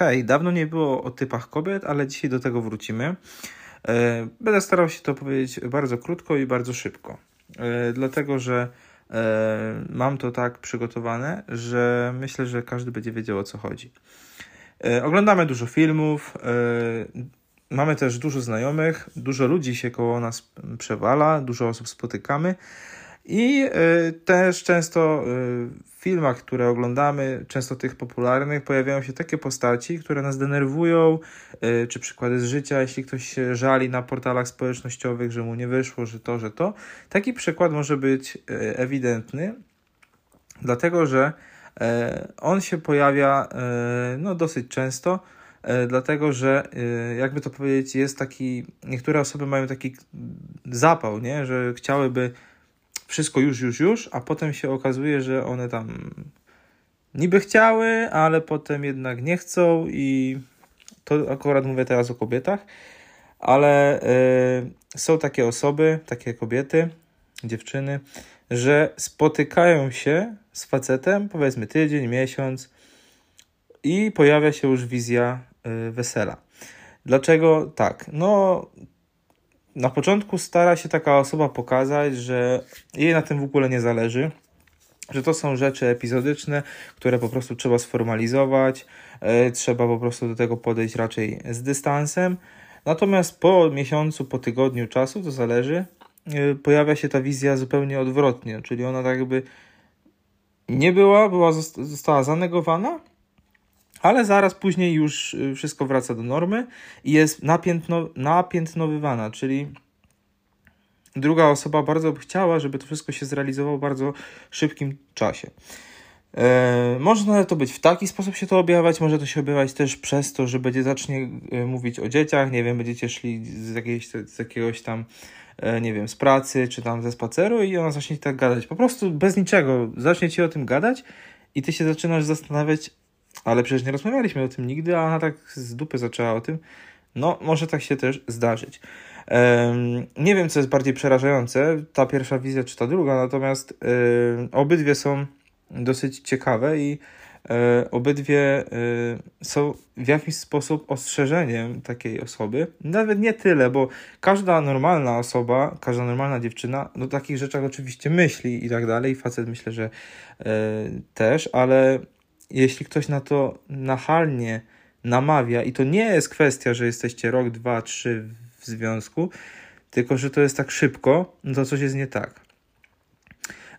Hej, dawno nie było o typach kobiet, ale dzisiaj do tego wrócimy. E, będę starał się to powiedzieć bardzo krótko i bardzo szybko, e, dlatego że e, mam to tak przygotowane, że myślę, że każdy będzie wiedział o co chodzi. Oglądamy dużo filmów, mamy też dużo znajomych, dużo ludzi się koło nas przewala, dużo osób spotykamy. I y, też często y, w filmach, które oglądamy, często tych popularnych, pojawiają się takie postaci, które nas denerwują, y, czy przykłady z życia, jeśli ktoś się żali na portalach społecznościowych, że mu nie wyszło, że to, że to. Taki przykład może być ewidentny, dlatego że on się pojawia no, dosyć często, dlatego że jakby to powiedzieć, jest taki, niektóre osoby mają taki zapał, nie? że chciałyby wszystko już, już, już, a potem się okazuje, że one tam niby chciały, ale potem jednak nie chcą i to akurat mówię teraz o kobietach, ale y, są takie osoby, takie kobiety, dziewczyny, że spotykają się z facetem, powiedzmy tydzień, miesiąc i pojawia się już wizja y, wesela. Dlaczego tak? No, na początku stara się taka osoba pokazać, że jej na tym w ogóle nie zależy, że to są rzeczy epizodyczne, które po prostu trzeba sformalizować, e, trzeba po prostu do tego podejść raczej z dystansem. Natomiast po miesiącu, po tygodniu czasu, to zależy, e, pojawia się ta wizja zupełnie odwrotnie, czyli ona tak jakby nie była, była została zanegowana, ale zaraz później już y, wszystko wraca do normy i jest napiętno, napiętnowywana, czyli druga osoba bardzo by chciała, żeby to wszystko się zrealizowało w bardzo szybkim czasie. E, może to być w taki sposób się to objawiać, może to się objawiać też przez to, że będzie zacznie e, mówić o dzieciach, nie wiem, będziecie szli z, jakiejś, z jakiegoś tam, e, nie wiem, z pracy czy tam ze spaceru i ona zacznie tak gadać. Po prostu bez niczego zacznie ci o tym gadać i ty się zaczynasz zastanawiać, ale przecież nie rozmawialiśmy o tym nigdy, a ona tak z dupy zaczęła o tym. No, może tak się też zdarzyć. Um, nie wiem, co jest bardziej przerażające, ta pierwsza wizja czy ta druga, natomiast um, obydwie są dosyć ciekawe i um, obydwie są w jakiś sposób ostrzeżeniem takiej osoby. Nawet nie tyle, bo każda normalna osoba, każda normalna dziewczyna do takich rzeczach oczywiście myśli i tak dalej. Facet myślę, że też, ale jeśli ktoś na to nachalnie namawia, i to nie jest kwestia, że jesteście rok, dwa, trzy w związku, tylko że to jest tak szybko, to coś jest nie tak.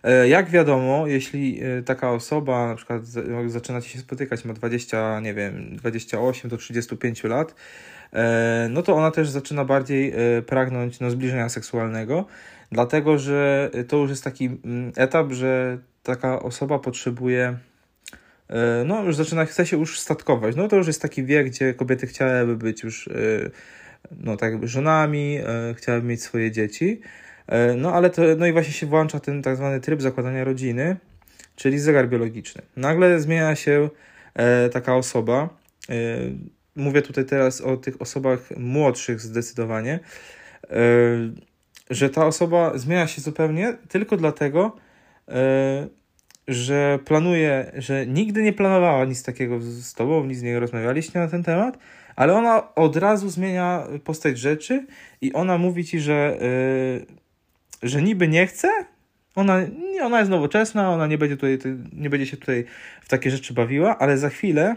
E, jak wiadomo, jeśli e, taka osoba na przykład zaczynacie się spotykać, ma 20, nie wiem, 28 do 35 lat, e, no to ona też zaczyna bardziej pragnąć no, zbliżenia seksualnego, dlatego że to już jest taki mm, etap, że taka osoba potrzebuje no już zaczyna, chce się już statkować. No to już jest taki wiek, gdzie kobiety chciałyby być już e, no tak jakby żonami, e, chciałyby mieć swoje dzieci. No ale to, no i właśnie się włącza ten tak zwany tryb zakładania rodziny, czyli zegar biologiczny. Nagle zmienia się taka osoba, mówię tutaj teraz o tych osobach młodszych zdecydowanie, że ta osoba zmienia się zupełnie tylko dlatego, że planuje, że nigdy nie planowała nic takiego z tobą, nic z nie rozmawialiście na ten temat, ale ona od razu zmienia postać rzeczy i ona mówi ci, że, yy, że niby nie chce, ona, ona jest nowoczesna, ona nie będzie, tutaj, nie będzie się tutaj w takie rzeczy bawiła, ale za chwilę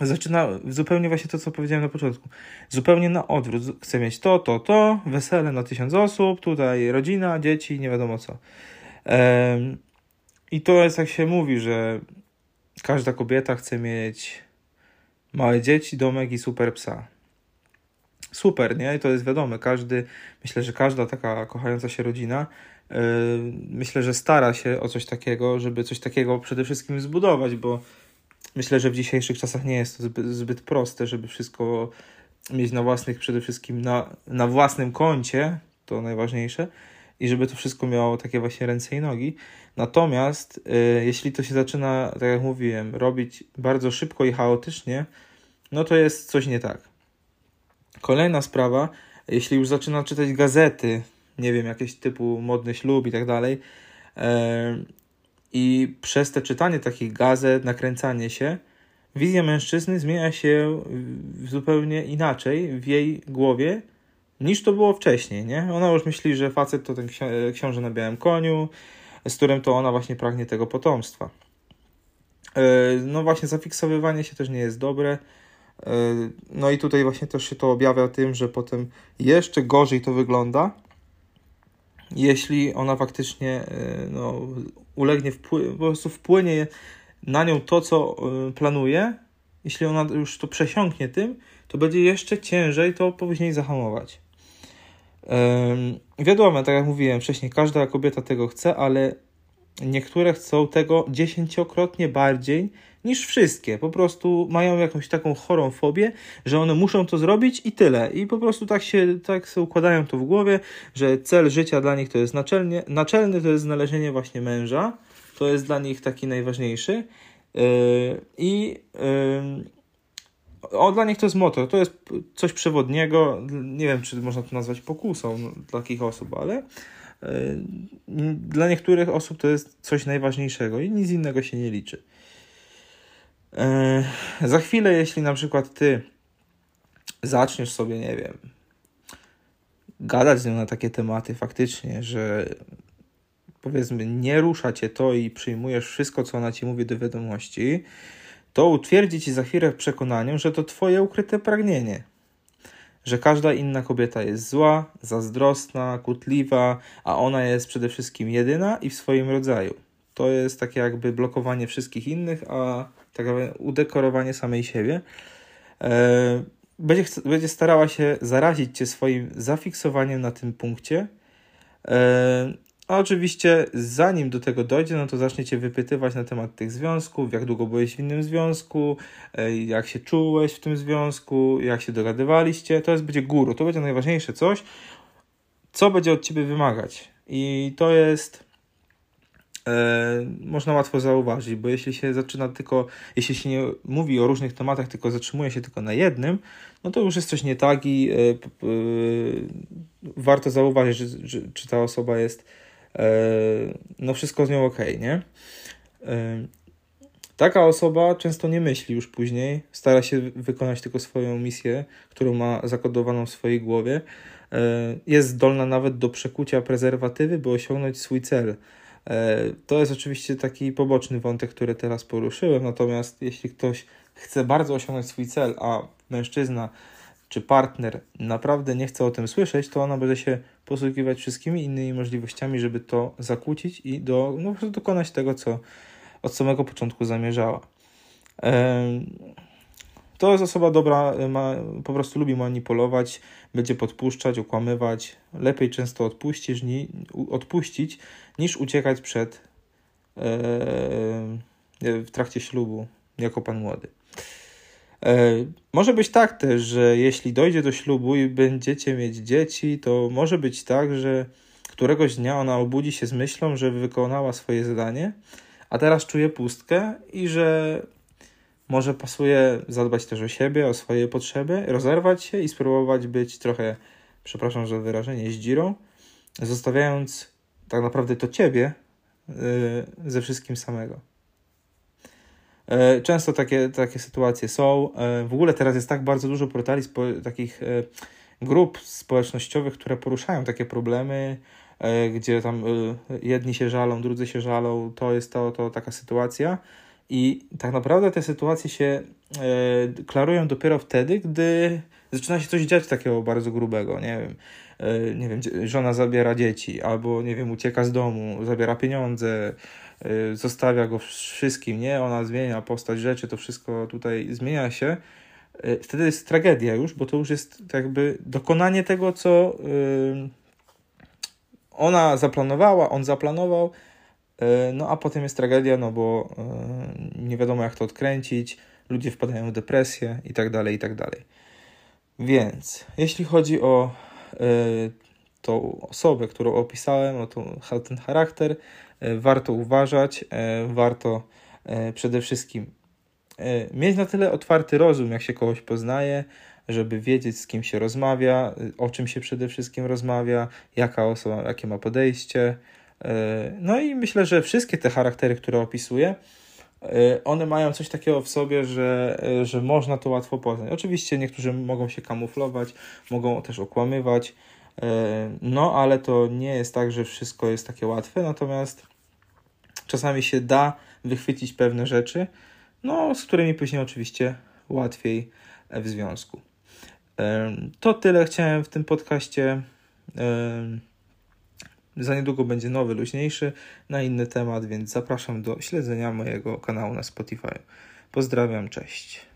zaczyna zupełnie właśnie to, co powiedziałem na początku. Zupełnie na odwrót. Chce mieć to, to, to, wesele na tysiąc osób, tutaj rodzina, dzieci, nie wiadomo co. Yy, i to jest jak się mówi, że każda kobieta chce mieć małe dzieci, domek i super psa. Super, nie? I to jest wiadome. Każdy, myślę, że każda taka kochająca się rodzina, yy, myślę, że stara się o coś takiego, żeby coś takiego przede wszystkim zbudować, bo myślę, że w dzisiejszych czasach nie jest to zbyt, zbyt proste, żeby wszystko mieć na własnych, przede wszystkim na, na własnym koncie, to najważniejsze, i żeby to wszystko miało takie właśnie ręce i nogi. Natomiast y, jeśli to się zaczyna, tak jak mówiłem, robić bardzo szybko i chaotycznie, no to jest coś nie tak. Kolejna sprawa, jeśli już zaczyna czytać gazety, nie wiem, jakieś typu modny ślub i tak dalej, y, i przez te czytanie takich gazet, nakręcanie się, wizja mężczyzny zmienia się zupełnie inaczej w jej głowie niż to było wcześniej, nie? Ona już myśli, że facet to ten książę na białym koniu, z którym to ona właśnie pragnie tego potomstwa. E, no właśnie, zafiksowywanie się też nie jest dobre. E, no i tutaj właśnie też się to objawia tym, że potem jeszcze gorzej to wygląda, jeśli ona faktycznie e, no, ulegnie, wpły- po prostu wpłynie na nią to, co planuje, jeśli ona już to przesiąknie tym, to będzie jeszcze ciężej to później zahamować. Wiadomo, tak jak mówiłem wcześniej, każda kobieta tego chce, ale niektóre chcą tego dziesięciokrotnie bardziej niż wszystkie. Po prostu mają jakąś taką chorą fobię, że one muszą to zrobić i tyle. I po prostu tak się, tak sobie układają to w głowie, że cel życia dla nich to jest naczelnie, naczelny, to jest znalezienie właśnie męża. To jest dla nich taki najważniejszy. Yy, I yy, o, dla nich to jest motor, to jest coś przewodniego. Nie wiem, czy można to nazwać pokusą no, dla takich osób, ale yy, dla niektórych osób to jest coś najważniejszego i nic innego się nie liczy. Yy, za chwilę, jeśli na przykład ty zaczniesz sobie, nie wiem, gadać z nią na takie tematy faktycznie, że powiedzmy nie rusza cię to i przyjmujesz wszystko, co ona ci mówi do wiadomości, to utwierdzi ci za chwilę w przekonaniu, że to twoje ukryte pragnienie. Że każda inna kobieta jest zła, zazdrosna, kutliwa, a ona jest przede wszystkim jedyna i w swoim rodzaju. To jest takie jakby blokowanie wszystkich innych, a tak jakby udekorowanie samej siebie. E, będzie, będzie starała się zarazić cię swoim zafiksowaniem na tym punkcie. A oczywiście, zanim do tego dojdzie, no to zaczniecie wypytywać na temat tych związków, jak długo byłeś w innym związku, e, jak się czułeś w tym związku, jak się dogadywaliście. To jest będzie guru, to będzie najważniejsze coś, co będzie od ciebie wymagać. I to jest. E, można łatwo zauważyć, bo jeśli się zaczyna tylko, jeśli się nie mówi o różnych tematach, tylko zatrzymuje się tylko na jednym, no to już jest coś nie tak i e, warto zauważyć, czy ta osoba jest no wszystko z nią ok, nie? E, taka osoba często nie myśli już później, stara się wykonać tylko swoją misję, którą ma zakodowaną w swojej głowie. E, jest zdolna nawet do przekucia prezerwatywy, by osiągnąć swój cel. To jest oczywiście taki poboczny wątek, który teraz poruszyłem, natomiast jeśli ktoś chce bardzo osiągnąć swój cel, a mężczyzna czy partner naprawdę nie chce o tym słyszeć, to ona będzie się posługiwać wszystkimi innymi możliwościami, żeby to zakłócić i do, no, dokonać tego, co od samego początku zamierzała. To jest osoba dobra, ma, po prostu lubi manipulować, będzie podpuszczać, okłamywać. Lepiej często odpuścić, ni, odpuścić niż uciekać przed w trakcie ślubu jako pan młody. E, może być tak też, że jeśli dojdzie do ślubu i będziecie mieć dzieci, to może być tak, że któregoś dnia ona obudzi się z myślą, że wykonała swoje zadanie, a teraz czuje pustkę i że może pasuje zadbać też o siebie, o swoje potrzeby, rozerwać się i spróbować być trochę, przepraszam za wyrażenie, zdzirą, zostawiając tak naprawdę to ciebie yy, ze wszystkim samego. E, często takie, takie sytuacje są. E, w ogóle teraz jest tak bardzo dużo portali, takich e, grup społecznościowych, które poruszają takie problemy, gdzie tam jedni się żalą, drudzy się żalą. To jest to, to taka sytuacja. I tak naprawdę te sytuacje się klarują dopiero wtedy, gdy zaczyna się coś dziać takiego bardzo grubego, nie wiem, nie wiem, żona zabiera dzieci, albo nie wiem, ucieka z domu, zabiera pieniądze, zostawia go wszystkim, nie? Ona zmienia postać rzeczy, to wszystko tutaj zmienia się. Y, wtedy jest tragedia już, bo to już jest jakby dokonanie tego, co y, ona zaplanowała, on zaplanował, no a potem jest tragedia, no bo nie wiadomo jak to odkręcić, ludzie wpadają w depresję i tak dalej, i tak dalej. Więc jeśli chodzi o tą osobę, którą opisałem, o ten charakter, E, warto uważać, e, warto e, przede wszystkim mieć na tyle otwarty rozum, jak się kogoś poznaje, żeby wiedzieć, z kim się rozmawia, o czym się przede wszystkim rozmawia, jaka osoba, jakie ma podejście. No i myślę, że wszystkie te charaktery, które opisuję, one mają coś takiego w sobie, że, że można to łatwo poznać. Oczywiście niektórzy mogą się kamuflować, mogą też okłamywać, no ale to nie jest tak, że wszystko jest takie łatwe, natomiast czasami się da wychwycić pewne rzeczy, no z którymi później oczywiście łatwiej w związku. To tyle chciałem w tym podcaście. Za niedługo będzie nowy, luźniejszy na inny temat, więc zapraszam do śledzenia mojego kanału na Spotify. Pozdrawiam, cześć.